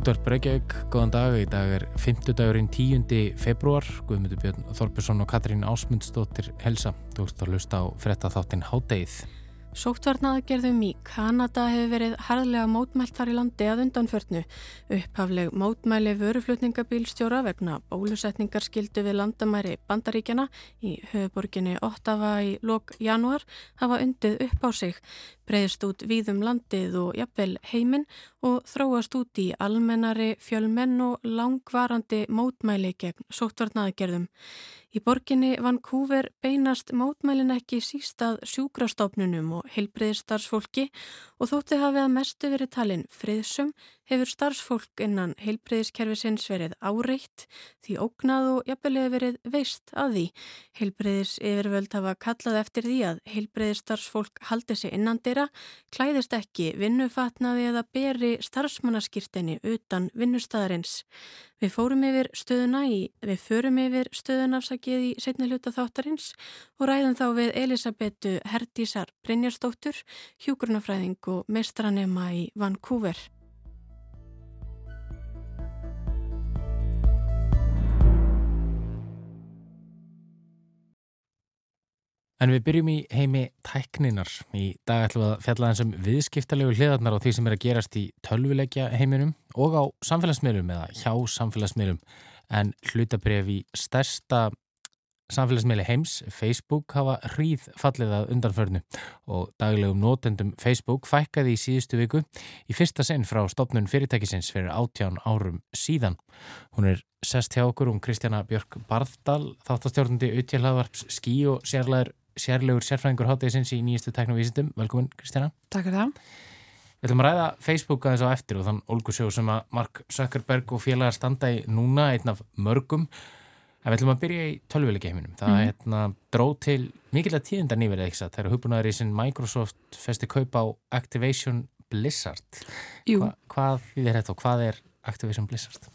Útvarp Reykjavík, góðan dag. Í dag er 50 dagurinn 10. februar. Guðmundur Björn Þorpesson og Katrín Ásmundsdóttir helsa. Þú veist að hlusta á fretta þáttinn Hádeið. Sóttvarnaðgerðum í Kanada hefur verið harðlega mótmælt þar í landi að undanförnu. Upphafleg mótmæli vöruflutningabílstjóra vegna bólusetningar skildu við landamæri bandaríkjana í höfuborginni Ottawa í lok januar hafa undið upp á sig, breyðst út víðum landið og jafnvel heiminn og þróast út í almennari fjölmenn og langvarandi mótmæli gegn sóttvarnaðgerðum. Í borginni Vancouver beinast mótmælin ekki síst að sjúkrastofnunum og heilbreyðstarfsfólki og þótti hafið að mestu verið talin friðsum hefur starfsfólk innan heilbreyðiskerfisins verið áreitt því ógnað og jafnvelið verið veist að því. Heilbreyðis yfirvöld hafa kallað eftir því að heilbreyðisstarfsfólk haldi sig innan dyrra, klæðist ekki vinnufatnaði eða beri starfsmannaskýrtinni utan vinnustæðarins. Við fórum yfir stöðuna í, við förum yfir stöðunafsakið í setni hluta þáttarins og ræðum þá við Elisabetu Herdísar Brynjarsdóttur, hjúgrunafræðing og mestranema í Vancouver. En við byrjum í heimi tækninar. Í dag ætlum við að fjalla eins um viðskiptalegu hliðarnar á því sem er að gerast í tölvuleikja heiminum og á samfélagsmiðlum eða hjá samfélagsmiðlum. En hlutabref í stærsta samfélagsmiðli heims, Facebook, hafa hríð fallið að undanförnu og daglegum nótendum Facebook fækkaði í síðustu viku í fyrsta sinn frá stopnun fyrirtækisins fyrir áttján árum síðan. Hún er sest hjá okkur um Kristjana Björk Barðdal, þáttastjórnandi auðvitaðlaðvarps skí og sérlegur sérlegur sérfræðingur hátegisins í nýjastu teknovísindum. Velkomin Kristjana. Takk fyrir það. Við ætlum að ræða Facebook aðeins á eftir og þann Olgusjó sem að Mark Zuckerberg og félagar standa í núna, einn af mörgum. En við ætlum að byrja í tölvuleikiheiminum. Það mm. hérna, dróð til mikilvægt tíðindar nýverið, ekki það? Það eru hugbúnaður í sinn Microsoft festi kaupa á Activation Blizzard. Hva, hvað þýðir þetta og hvað er Activation Blizzard?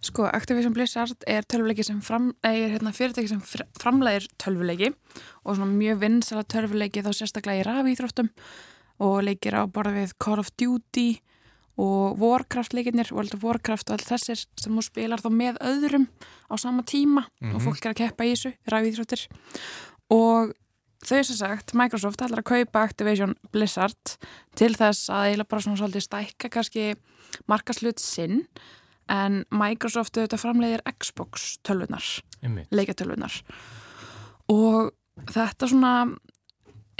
Sko, Activation Blizzard er tölvuleiki sem framlegir, hérna, fyrirtæki sem framlegir tölvuleiki og svona mjög vinsala tölvuleiki þá sérstaklega í rafíþróttum og leikir á borða við Call of Duty og Warcraft leikinnir, World of Warcraft og allt þessir sem þú spilar þá með öðrum á sama tíma mm -hmm. og Mhm. fólk er að keppa í þessu, ræðvíþróttir og þau sem sagt Microsoft ætlar að kaupa Activation Blizzard til þess að eiginlega bara svona svolítið stækka kannski markaslut sinn en Microsoft auðvitað framleiðir Xbox tölvunar, leikatölvunar og þetta svona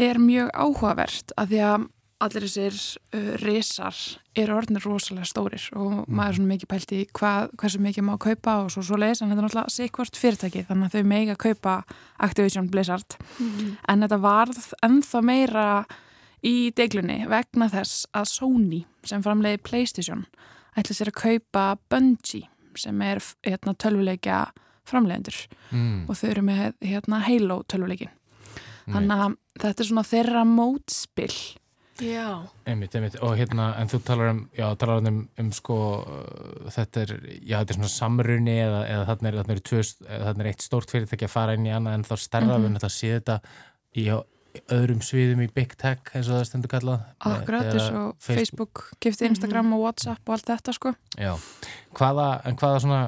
er mjög áhugavert að því að allir þessir uh, risar eru orðinir rosalega stórir og maður er svona mikið pælt í hvað, hversu mikið má kaupa og svo svo leiðis en þetta er náttúrulega sikvart fyrirtæki þannig að þau mega kaupa Activision Blizzard. En þetta varð ennþá meira í deglunni vegna þess að Sony sem framleiði Playstation ætla sér að kaupa Bungie sem er hérna, tölvuleikja framleiðendur. Mm. og þau eru með hérna, Halo tölvuleikin þannig að þetta er svona þeirra mótspill Já, Einmitt, einmitt, og hérna, en þú talar um, já, talar um, um sko, uh, þetta er, já, þetta er svona samrunni eða, eða þarna er, þarna er, tvö, þarna er eitt stórt fyrirtæki að fara inn í annað en þá stærra, Mhm. við erum þetta að sé þetta í já, öðrum sviðum í Big Tech, eins og það stendur kallað. akkurat eins og Facebook, gifti Instagram og Whatsapp og allt þetta sko. Já, hvaða, en hvaða svona,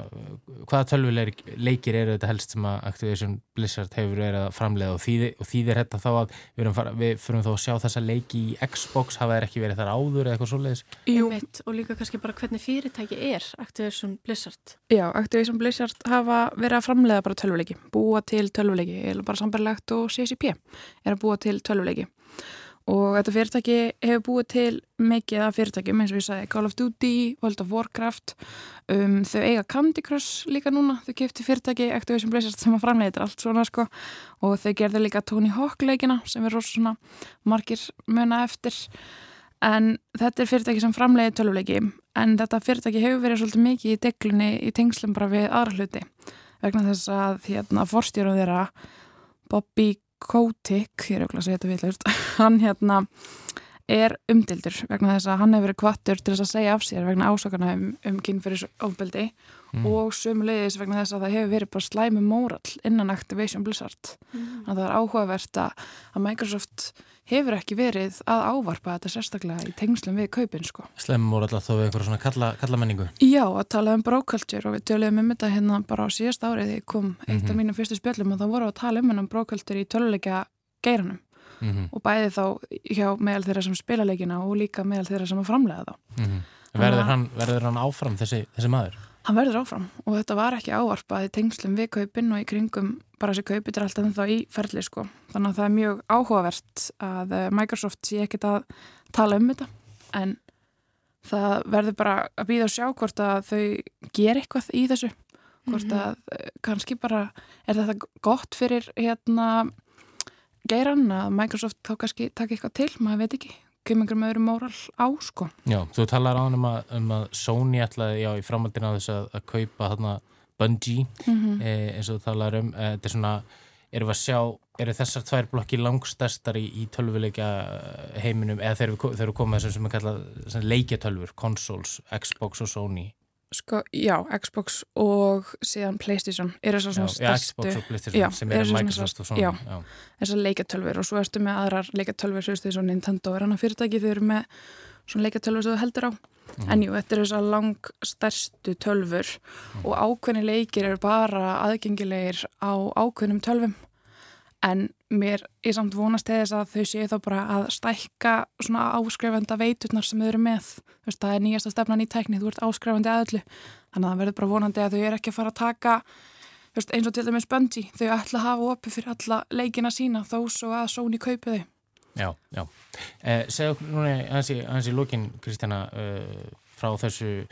hvaða tölvuleikir eru þetta helst sem að Activision Blizzard hefur verið að framleiða og þýðir, og þýðir þetta þá að við, erum fara, við fyrum þá að sjá þessa leiki í Xbox, hafa þeir ekki verið þar áður eða eitthvað svoleiðis? Jú, einmitt og líka kannski bara hvernig fyrirtæki er Activision Blizzard. Já, Activision Blizzard hafa verið að framleiða bara tölvuleiki, búa til tölvuleiki, eða bara sambarlegt og CCP er að búa til tölvuleiki. Og þetta fyrirtæki hefur búið til mikið af fyrirtækjum eins og ég sagði Call of Duty, World of Warcraft, um, þau eiga Candy Crush líka núna, þau kefti fyrirtæki Activision Blizzard sem að framleiða allt svona sko. Og þau gerðu líka Tony Hawk leikina sem er rosa svona margir muna eftir. En þetta er fyrirtæki sem framleiði tölvuleiki. En þetta fyrirtæki hefur verið svolítið mikið í deglunni í tengslum bara við aðra hluti. Vegna þess að hérna forstjórum þeirra Bobby Kotick, ég er auðvitað að segja þetta villust hann hérna er umdildur vegna þess að hann hefur verið kvattur til þess að segja af sér vegna ásakana um, um kynferðisofbeldi mm. og sömulegis vegna þess að það hefur verið bara slæmi mórall innan Activation Blizzard. Mm. Þannig að það er áhugavert að, að Microsoft hefur ekki verið að ávarpa þetta sérstaklega í tengslum við kaupin sko. Slæmi mórall að þó við einhverja svona kalla, kalla menningu? Já, að tala um brókultur og við töluðum um þetta hérna bara á síðast árið þegar kom eitt mm -hmm. af mhm. mínum fyrstu spjöllum og þá voru að tala um hennan brókultur í töluleika geiranum mm -hmm. og bæði þá hjá meðal þeirra sem spila leikina og líka meðal þeirra sem að framlega þá. Mm -hmm. Verður hann, verður hann áfram þessi, þessi maður? Hann verður áfram og þetta var ekki ávarpað í tengslum við kaupin og í kringum bara þessi kaupit er alltaf þá í ferli sko. Þannig að það er mjög áhugavert að eh, Microsoft sé ekkit að tala um þetta en það verður bara að býða og sjá hvort að þau ger eitthvað í þessu hvort mhm. að -hmm. kannski bara er þetta gott fyrir hérna geirann að Microsoft þá kannski taka eitthvað til, maður veit ekki. Kemur einhverjum öðrum móral á sko. Já, þú talar á hann um að, um að Sony ætlaði já í framhaldina þess að, að kaupa þarna Bungie mm -hmm. e, eins og þú talar um, e, þetta er svona erum við að sjá, eru þessar tvær blokki langstæstar í, í tölvuleika heiminum, eða þegar við komum þessum sem er kallað leikjatölfur, consoles, Xbox og Sony Sko, já, Xbox og síðan Playstation er þessar svona stærstu... Xbox og Playstation já, sem er Microsoft og svona. Þessar leikatölfur og svo erstu með aðrar leikatölfur, veist því svona Nintendo er hana fyrirtæki, þau eru með svona leikatölfur sem þú heldur á. Mm. En jú, þetta er þessar lang stærstu tölfur mm. og ákveðni leikir eru bara aðgengilegir á ákveðnum tölfum en mér er samt vonast eða þess að þau séu þá bara að stækka svona áskrifenda veiturnar sem þau eru með. Þú veist, það er nýjasta stefnan í tækni þú ert áskrifandi aðallu, þannig að það verður bara vonandi að þau eru ekki að fara að taka veist, eins og til dæmis Bungie, þau ætla að hafa opið fyrir alla leikina sína þó svo að Sony kaupi þau. Já, já, eh, segja okkur núna hans í lókin Kristjana uh, frá þessu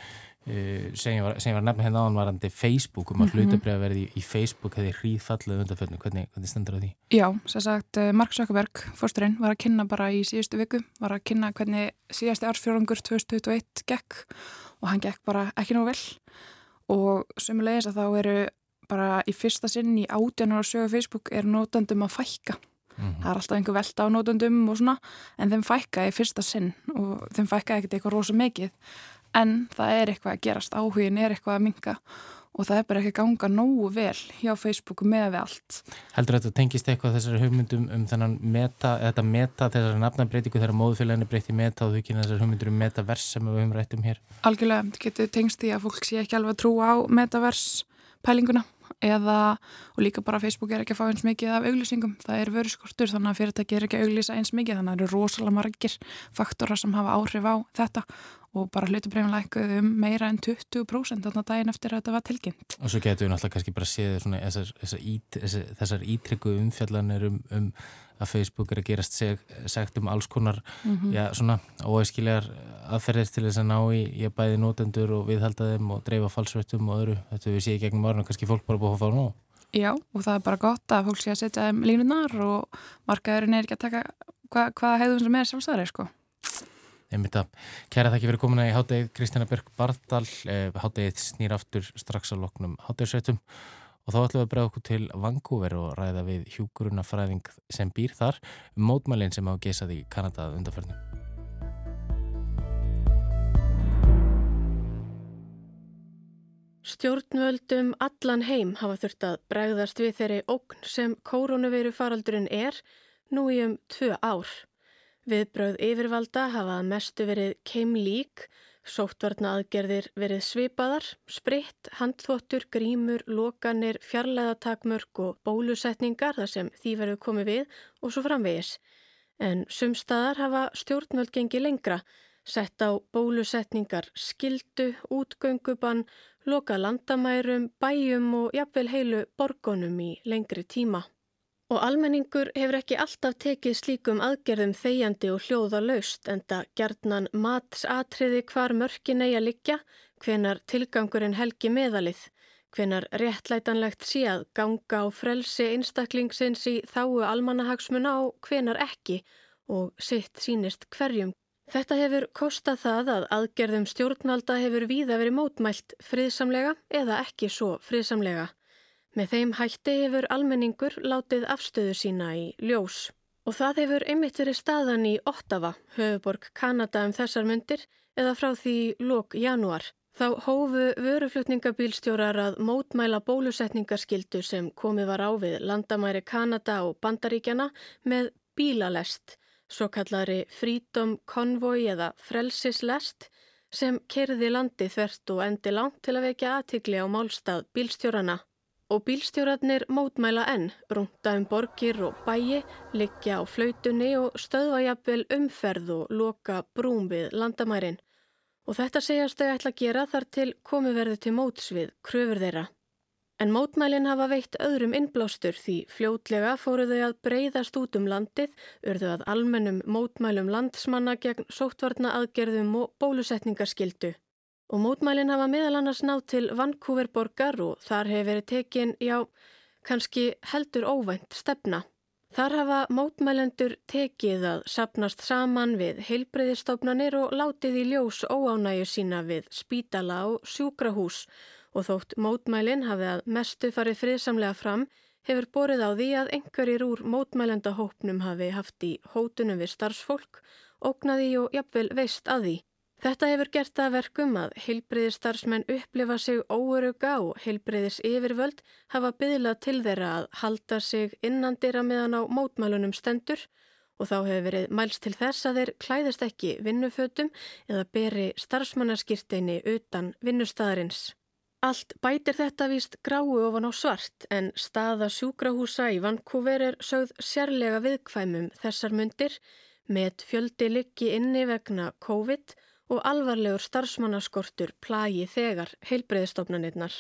sem ég var, var nefnilega hérna áanvarandi Facebook um að mm -hmm. hlutabriða verði í, Facebook hefði hríðfallið undanfjörnum, hvernig, hvernig stendur það því? Já, sér sagt, uh, Mark Zuckerberg fórsturinn var að kynna bara í síðustu viku var að kynna hvernig síðasti ársfjörðungur 2021 gekk og hann gekk bara ekki nú vel og sömulegis að þá eru bara í fyrsta sinn í átjanar og sögu Facebook er nótandum að fækka Mm -hmm. það er alltaf einhver velta á nótundum og svona en þeim fækka í fyrsta sinn og þeim fækka ekkert eitthvað rosa mikið en það er eitthvað að gerast, áhugin er eitthvað að minga og það er bara ekki að ganga nógu vel hjá Facebooku með við allt. Heldur þetta tengist eitthvað þessari hugmyndum um þennan meta, þetta meta, þessari nafnabreitingu þegar móðfélaginu breyti meta og þau kynna þessari hugmyndur um metavers sem við höfum rætt um hér? Algjörlega, þetta getur tengst því að fólk sé ekki alveg að trúa á metavers pælinguna eða, og líka bara Facebook er ekki að fá eins mikið af auglýsingum, það er vöruskortur þannig að fyrirtæki er ekki að auglýsa eins mikið þannig að það eru rosalega margir faktora sem hafa áhrif á þetta og bara hlutubreyfinleikuð um meira en 20% þarna daginn eftir að þetta var tilkynnt. Og svo getur við náttúrulega kannski bara séð svona, þessar, þessar, ít, þessar ítryggu umfjallanir um, um að Facebook er að gerast seg, segt um alls konar mm -hmm. já, svona óæskilegar aðferðir til þess að ná í ég bæði nótendur og viðhalda þeim og dreifa falsvöttum og öðru. Þetta við séum gegnum varna kannski fólk bara búið að fá nú. Já, og það er bara gott að fólk sé að setja um línunar og markaðurinn er ekki að taka hva, hvaða hefðum sem er sjálfstæðari, sko. Kæra þakki fyrir komuna í háttegið Kristina Björk Bardal eh, háttegið snýr aftur strax á loknum háttegisveitum og þá ætlum við að bregja okkur til Vancouver og ræða við hjúgrunafræðing sem býr þar um mótmælinn sem á geisað í Kanadað undarförnum Stjórnvöldum allan heim hafa þurft að bregðast við þeirri ógn sem koronaviru faraldurinn er nú í um tvö ár. Viðbröð yfirvalda hafa mestu verið keimlík, sóttvarna aðgerðir verið svipaðar, spritt, handþvottur, grímur, lokanir, fjarlæðatakmörk og bólusetningar þar sem því verið komið við og svo framvegis. En sumstaðar hafa stjórnvöld gengið lengra, sett á bólusetningar skildu, útgöngubann, loka landamærum, bæjum og jafnvel heilu borgonum í lengri tíma. Og almenningur hefur ekki alltaf tekið slíkum aðgerðum þegjandi og hljóða laust en það gerðnan matsatriði hvar mörkin eigi að liggja, hvenar tilgangurinn helgi meðalið, hvenar réttlætanlegt sé að ganga á frelsi einstaklingsins í þáu almanahagsmuna og hvenar ekki og sitt sínist hverjum. Þetta hefur kostað það að aðgerðum stjórnvalda hefur víða verið mótmælt friðsamlega eða ekki svo friðsamlega. Með þeim hætti hefur almenningur látið afstöðu sína í ljós. Og það hefur einmitt verið staðan í Ottawa, höfuborg Kanada um þessar myndir eða frá því lók janúar. Þá hófu vöruflutningabílstjórar að mótmæla bólusetningarskildu sem komið var á við landamæri Kanada og Bandaríkjana með bílalest, svo kallari Freedom Convoy eða Frelsislest sem kerði landi þvert og endi langt til að vekja aðtikli á málstað bílstjórarna. Og bílstjórarnir mótmæla enn, rungta um borgir og bæi, liggja á flautunni og stöðva jafnvel umferð og loka brúm við landamærin. Og þetta segjast þau ætla að gera þar til komi verðu til mótsvið kröfur þeirra. En mótmælinn hafa veitt öðrum innblástur því fljótlega fóru þau að breyðast út um landið, urðu að almennum mótmælum landsmanna gegn sóttvarna aðgerðum og bólusetningarskildu. Og mótmælinn hafa meðal annars nátt til Vancouver borgar og þar hefur verið tekin, já, kannski heldur óvænt stefna. Þar hafa mótmælendur tekið að sapnast saman við heilbreyðistofnanir og látið í ljós óánæju sína við spítala og sjúkrahús og þótt mótmælinn hafi að mestu farið friðsamlega fram hefur borið á því að einhverjir úr mótmælendahópnum hafi haft í hótunum við starfsfólk, ógnaði og jafnvel veist að því. Þetta hefur gert að verkum að heilbreyðistarsmenn upplifa sig óöruga og heilbreyðis yfirvöld hafa byðlað til þeirra að halda sig innandira meðan á mótmælunum stendur og þá hefur verið mælst til þess að þeir klæðist ekki vinnufötum eða beri starfsmannaskýrteini utan vinnustæðarins. Allt bætir þetta víst gráu ofan á svart en staða sjúkrahúsa í Vancouver er sögð sérlega viðkvæmum þessar myndir með fjöldi liggi inni vegna COVID og alvarlegur starfsmannaskortur plagi þegar heilbreyðstofnanirnar.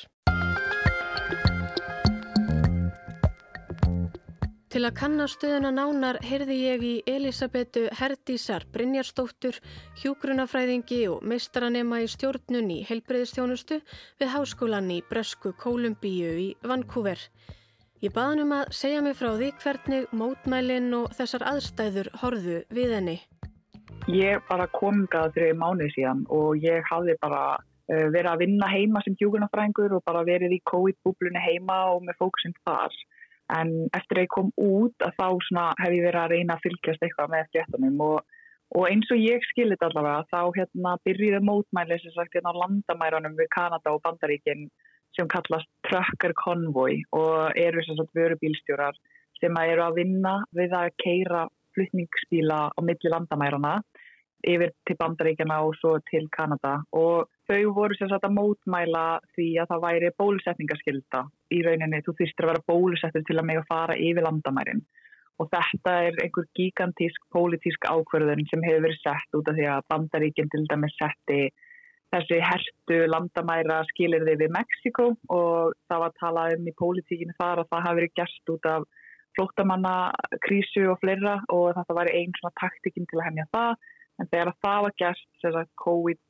Til að kannastöðuna nánar heyrði ég í Elisabetu Herdísar Brynjarstóttur, hjúgrunafræðingi og meistaranema í stjórnun í heilbreyðstjónustu við háskólan í Bresku Kólumbíu í Vancouver. Ég baði um að segja mig frá því hvernig mótmælinn og þessar aðstæður horðu við henni. Ég bara komingað fyrir mánuð síðan og ég hafði bara uh, verið að vinna heima sem hjúkunarfrængur og bara verið í COVID-búblunni heima og með fókusinn þar. En eftir að ég kom út að þá hef ég verið að reyna að fylgjast eitthvað með fréttanum og, og eins og ég skilit allavega þá hérna byrjiði mótmæli sem sagt hérna á landamæranum við Kanada og Bandaríkinn sem kallast Trucker Convoy og eru sem sagt vörubílstjórar sem eru að vinna við að keira flutningsbíla á milli landamærana yfir til Bandaríkjana og svo til Kanada. Og þau voru sem sagt að mótmæla því að það væri bólusetningaskylda í rauninni, þú þýstir að vera bólusettur til að með að fara yfir landamærin. Og þetta er einhver gigantísk pólitísk ákverðun sem hefur verið sett út af því að Bandaríkjinn til dæmis setti þessi hertu landamæra skilir þið við Mexiko og það var að tala um í pólitíkinu þar að það hafi verið gert út af flóttamannakrísu og fleira. Og þetta var einn svona taktikinn til að hemja það en þegar það var gert sagt, COVID,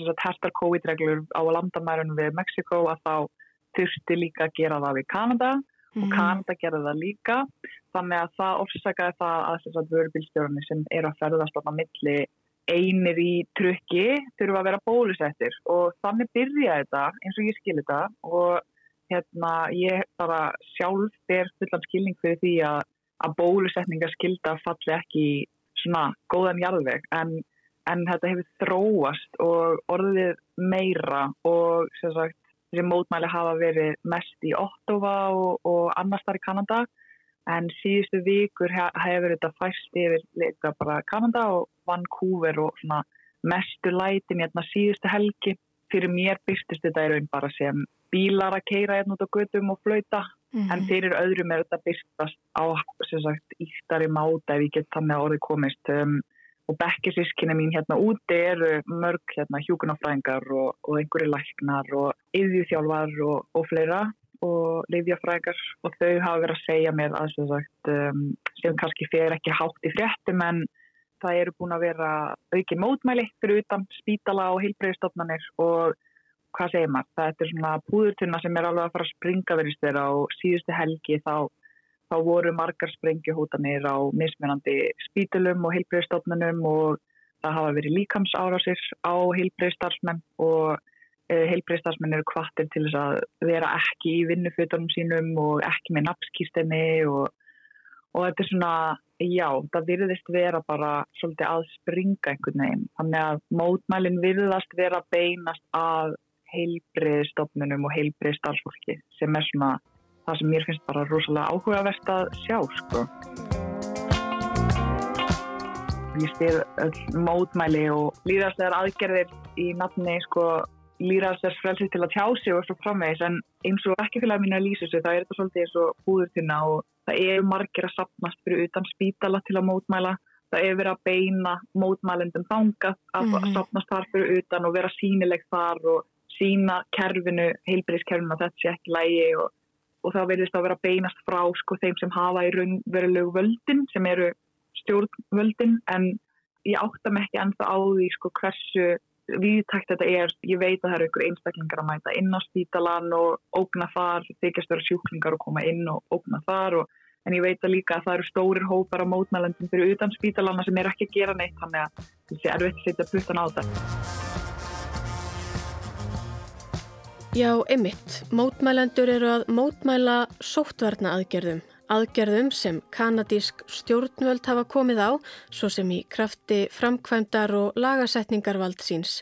sagt, hertar COVID-reglur á landamærunum við Mexiko að þá þurfti líka að gera það við Kanada mm. og mhm. Kanada gerði það líka þannig að það orsakaði það að vörubilstjórnir sem eru að ferðast á milli einir í trukki þurfa að vera bólusettir og þannig byrjaði þetta eins og ég skilir þetta og hérna ég bara sjálf ber fullan skilning fyrir því að, að bólusetningar skilda falli ekki svona góðan jarðveg en, en þetta hefur þróast og orðið meira og sem sagt þessi mótmæli hafa verið mest í Ottawa og, og annars þar í Kanada en síðustu vikur hefur þetta fæst yfir leika bara Kanada og Vancouver og svona mestu lætin hérna síðustu helgi. Fyrir mér byrstist þetta í raun bara sem bílar að keira hérna út á gödum og flauta Mm -hmm. en fyrir öðrum er þetta byrstast á sagt, íktari máta ef ég get þannig að orðið komist um, og bekkisískina mín hérna úti eru mörg hérna, hjúkunarfræðingar og, og einhverju læknar og yðjúþjálfar og, og fleira og liðjafræðingar og þau hafa verið að segja mér að sem, sagt, um, sem kannski fyrir ekki hátt í fréttum en það eru búin að vera auki mótmæli fyrir utan spítala og heilbreyðstofnanir og hvað segir maður, það er svona púðurtunna sem er alveg að fara að springa verist þeirra og síðustu helgi þá, þá voru margar sprengjuhótanir á mismunandi spítulum og heilbreyðstofnunum og það hafa verið líkamsárásir á heilbreyðstarfsmenn og e, heilbreyðstarfsmenn eru kvartir til þess að vera ekki í vinnufutunum sínum og ekki með napskýstinni og, og þetta er svona, já, það virðist vera bara svolítið að springa einhvern veginn. Þannig að mótmælinn virðast vera beinast að heilbriðstofnunum og heilbrið starfsfólki sem er svona það sem mér finnst bara rosalega áhugavert að sjá, sko. Ég stið mótmæli og líðarslegar aðgerðir í nafni, sko, líðarslegar frelsið til að tjá sig og svo framvegis en eins og ekki fyrir að mínu að lýsa sig, það er þetta svolítið eins og húðurtina og það eru margir að sapnast fyrir utan spítala til að mótmæla það er verið að beina mótmælendum þanga að mm -hmm. sapnast þar fyrir utan og vera sínileg þar og sína kerfinu, heilbríðiskerfinu að þetta sé ekki lægi og, og það verðist að vera beinast frá sko þeim sem hafa í raunverulegu völdin sem eru stjórnvöldin en ég átta mig ekki ennþá á því sko hversu viðtækt þetta er, ég veit að það eru ykkur einstaklingar að mæta inn á spítalan og ógna þar, þykjast vera sjúklingar og koma inn og ógna þar og en ég veit að líka að það eru stórir hópar á mótmælendum fyrir utan spítalana sem er ekki að gera neitt þannig að þessi er veitt að setja puttan á þetta. Já, ymmit. Mótmælendur eru að mótmæla sóttvarna aðgerðum. Aðgerðum sem kanadísk stjórnvöld hafa komið á, svo sem í krafti framkvæmdar og lagasetningarvald síns.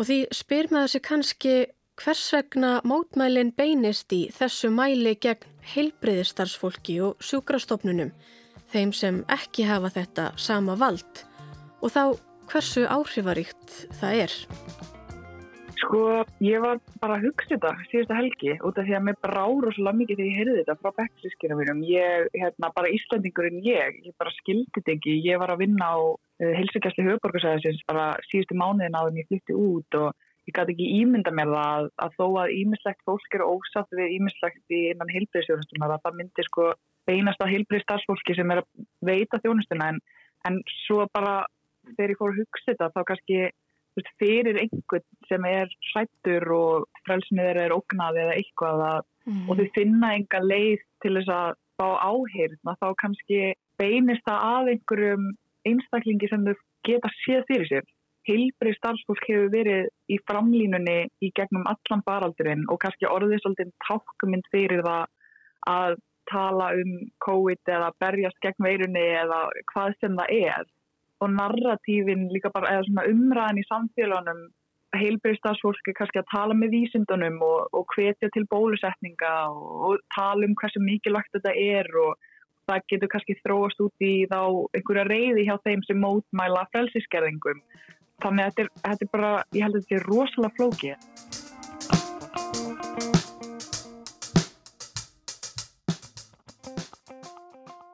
Og því spyr með þessi kannski hvers vegna mótmælin beinist í þessu mæli gegn heilbreyðistarsfólki og sjúkrastofnunum, þeim sem ekki hafa þetta sama vald og þá hversu áhrifaríkt það er. Sko, ég var bara að hugsa þetta síðustu helgi út af því að mér svo lamm mikið þegar ég heyrði þetta frá bekksískina mínum. Ég, hérna, bara Íslandingurinn ég, ég bara skildi þetta ekki. Ég var að vinna á uh, eh, helsugjastli höfuborgarsæðisins bara síðustu mánuðin á því ég flytti út og ég gæti ekki ímynda mér það að þó að ímislegt fólk eru ósatt við ímislegt í innan heilbreyðsjónustuna að það myndir sko beinast að heilbreyð starfsfólki sem er að veita þjónustuna en, en svo bara þegar ég fór að hugsa þetta þá kannski fyrir einhvern sem er hrættur og frelsnið þeirra er ógnað eða eitthvað að, mm. og þau finna enga leið til þess að fá áheyrna þá kannski beinist það að einhverjum einstaklingi sem þau geta séð fyrir sér heilbrið starfsfólk hefur verið í framlínunni í gegnum allan baraldurinn og kannski orðið svolítið tákmynd fyrir það að tala um COVID eða berjast gegn veirunni eða hvað sem það er og narratífin líka bara eða svona umræðin í samfélagunum heilbrið starfsfólk er kannski að tala með vísindunum og, og hvetja til bólusetninga og, og tala um hversu mikilvægt þetta er og það getur kannski þróast út í þá einhverja reyði hjá þeim sem mótmæla frelsiskerðingum þannig að þetta er, þetta er bara, ég held að þetta er rosalega flókið.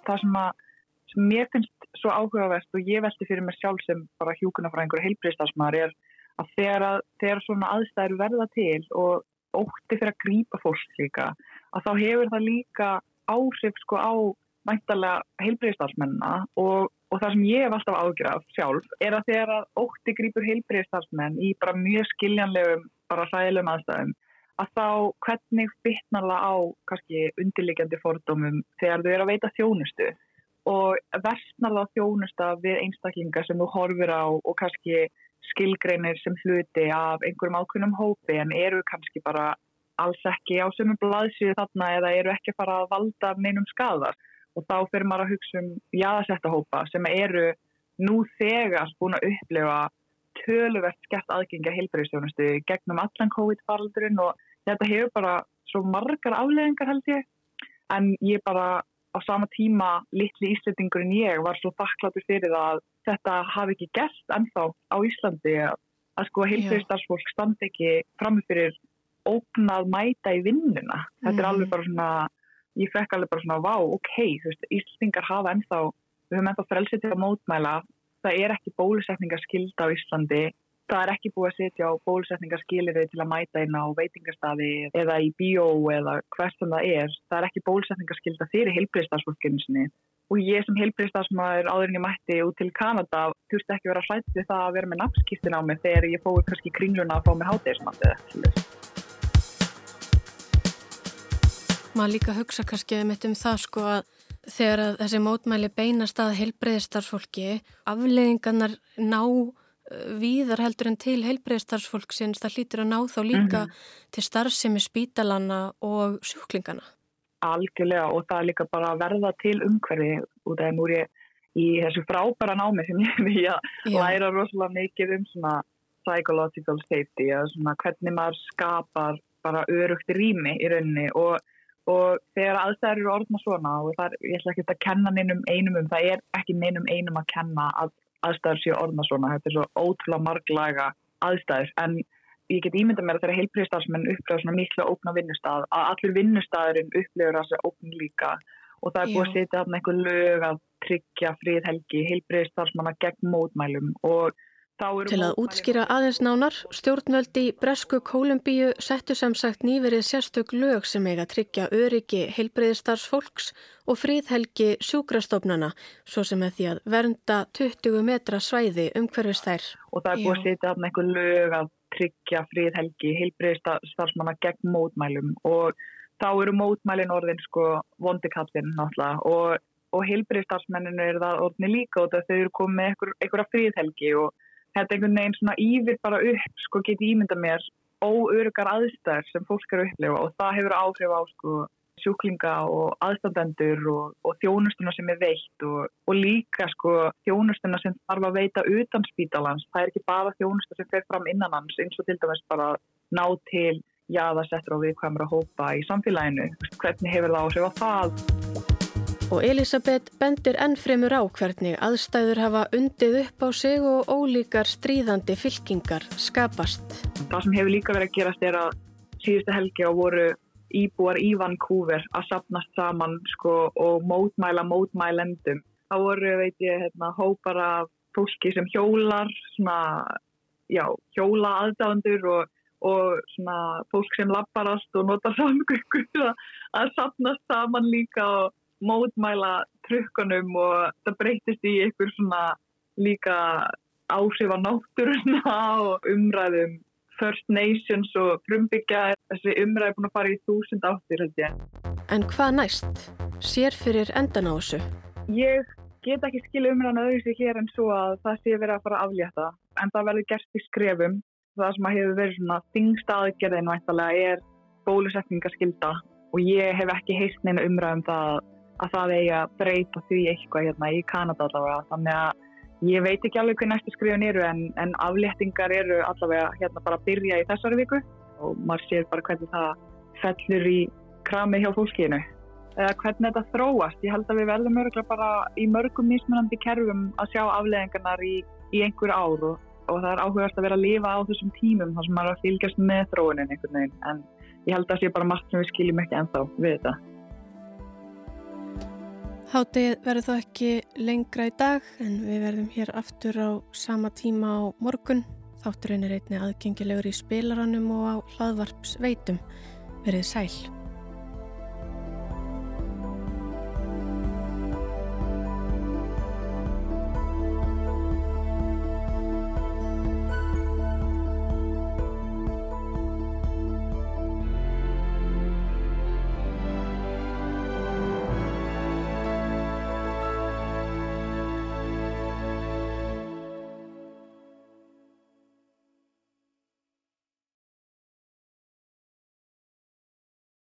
Það sem að sem mér finnst svo áhugavert og ég veldi fyrir mig sjálf sem bara hjúkunafræðingur og heilbreyðstafsmaður er að þegar, að þegar svona aðstæður verða til og ótti fyrir að grýpa fólk líka að þá hefur það líka áhrif sko á mæntalega heilbreyðstafsmenna og og það sem ég hef alltaf ágjörð sjálf er að þegar að ótti grýpur heilbreyðstarfsmenn í bara mjög skiljanlegum bara hræðilegum aðstæðum að þá hvernig bytnarla á kannski undirlegjandi fordómum þegar þau eru að veita þjónustu og versnarla þjónusta við einstaklingar sem þú horfir á og kannski skilgreinir sem hluti af einhverjum ákveðnum hópi en eru kannski bara alls ekki á sömum blaðsíðu þarna eða eru ekki að fara að valda neinum skadar og þá fyrir maður að hugsa um jáðasettahópa sem eru nú þegar búin að upplefa töluvert skert aðgengja heilbæriðstjónustu gegnum allan COVID-faraldurinn og þetta hefur bara svo margar afleðingar held ég. En ég bara á sama tíma litli íslendingurinn ég var svo þakkláttur fyrir að þetta hafi ekki gert ennþá á Íslandi að sko heilbæriðstarfsfólk standi ekki framfyrir ógnað mæta í vinnuna. Þetta er mm. alveg bara svona ég fekk alveg bara svona, vá, ok, þú veist, Íslingar hafa ennþá, við höfum ennþá frelsið til að mótmæla, það er ekki bólusetningarskild á Íslandi, það er ekki búið að setja á bólusetningarskilirði til að mæta inn á veitingarstaði eða í bíó eða hversum það er, það er ekki bólusetningarskilda fyrir heilbreyðstafsfólkinu sinni. Og ég sem heilbreyðstafsmaður áður en ég mætti út til Kanada þurfti ekki vera hrættið það að vera með nafnskýstin á mig þegar ég fóði kannski kringluna að fá mig hátegismandið maður líka hugsa kannski um það sko að þegar að þessi mótmæli beinast að heilbreyðistarsfólki afleðingarnar ná víðar heldur en til heilbreyðistarsfólksins það hlýtur að ná þá líka mm -hmm. til starfsemi spítalana og sjúklingana. Algjörlega og það er líka bara að verða til umhverfi. Af nú er ég í þessu frábæra námi sem ég í að læra rosalega mikið um svona psychological safety eða svona hvernig maður skapar bara örugt rými í rauninni. Og, og þegar aðstæður eru orðna svona og það er, ég ætla ekki að kenna neinum einum um, það er ekki neinum einum að kenna að aðstæður séu orðna svona, þetta er svo ótrúlega marglaga aðstæður. En ég get ímynda mér að þeirra heilbríðstafsmenn upplöfa svona miklu ópna vinnustaf að allur vinnustafurinn upplöfur þessu ópn líka. Og það er búið að setja einhver lög að tryggja fríðhelgi heilbríðstafsmanna gegn mótmælum. Og Til að útskýra aðeins nánar, stjórnvöldi í Bresku Kólumbíu settu sem sagt nýverið sérstök lög sem eiga tryggja öryggi heilbreyðistarsfólks og fríðhelgi sjúkrastofnana, svo sem er því að vernda 20 metra svæði umhverfistær. Og það er búið að setja þarna einhver lög að tryggja fríðhelgi heilbreyðistarsmanna gegn mótmælum. Og þá eru mótmælin orðin sko vondikallin náttúrulega. Og, og heilbreyðistarsmenninu er það orðin líka og þau eru komið með einhverja fríðhelgi og þetta einhvern veginn svona yfir bara upp sko geti ímynda mér óörugar aðstæðar sem fólk eru að upplefa og það hefur áhrif á sko sjúklinga og aðstandendur og, og þjónustuna sem er veitt og, og líka sko þjónustuna sem þarf að veita utan spítalans, það er ekki bara þjónusta sem fer fram innan hans eins og til dæmis bara ná til jaðarsettur og viðkvæmur að hópa í samfélaginu. Hvernig hefur það áhrif á það Og Elisabeth bendir ennfremur á hvernig aðstæður hafa undið upp á sig og ólíkar stríðandi fylkingar skapast. Það sem hefur líka verið að gerast er að síðustu helgi á voru íbúar í Vancouver að sapnast saman sko, og mótmæla mótmælendum. Það voru, veit ég, hérna, hópar af fólki sem hjólar, svona, já, hjóla aðdáðandur og, og svona, fólk sem lapparast og notar samgöngu að sapnast saman líka og mótmæla trukkanum og það breytist í einhver svona líka áhrif á náttúruna og umræðum First Nations og frumbyggja þessi umræði búin að fara í þúsund áttir held ég. En hvað næst? Sér fyrir endan á þessu? Ég get ekki skilja umræðan öðru sig hér en svo að það sé verið að fara að aflétta en það verður gert í skrefum það sem að hefur verið svona þingstaðgerðin væntalega er bólusetningaskilda og ég hef ekki heist neina umræðum það að það eigi að breyta því eitthvað hérna í Kanada allavega. Þannig að ég veit ekki alveg hvað næstu skrifun eru en, en afléttingar eru allavega hérna bara að byrja í þessari viku. Og maður sér bara hvernig það fellur í krami hjá fólkinu. Eða hvernig þetta þróast. Ég held að við verðum öruglega bara í mörgum mismunandi kerfum að sjá afléttingarnar í, í einhver ár og, og það er áhugast að vera að lifa á þessum tímum þar sem maður er að fylgjast með þróunin einhvern veginn. En ég held að það sé bara margt sem við skiljum ekki ennþá við þetta Hátið verður þó ekki lengra í dag en við verðum hér aftur á sama tíma á morgun. Þátturinn er einni aðgengilegur í spilaranum og á hlaðvarps veitum. Verið sæl.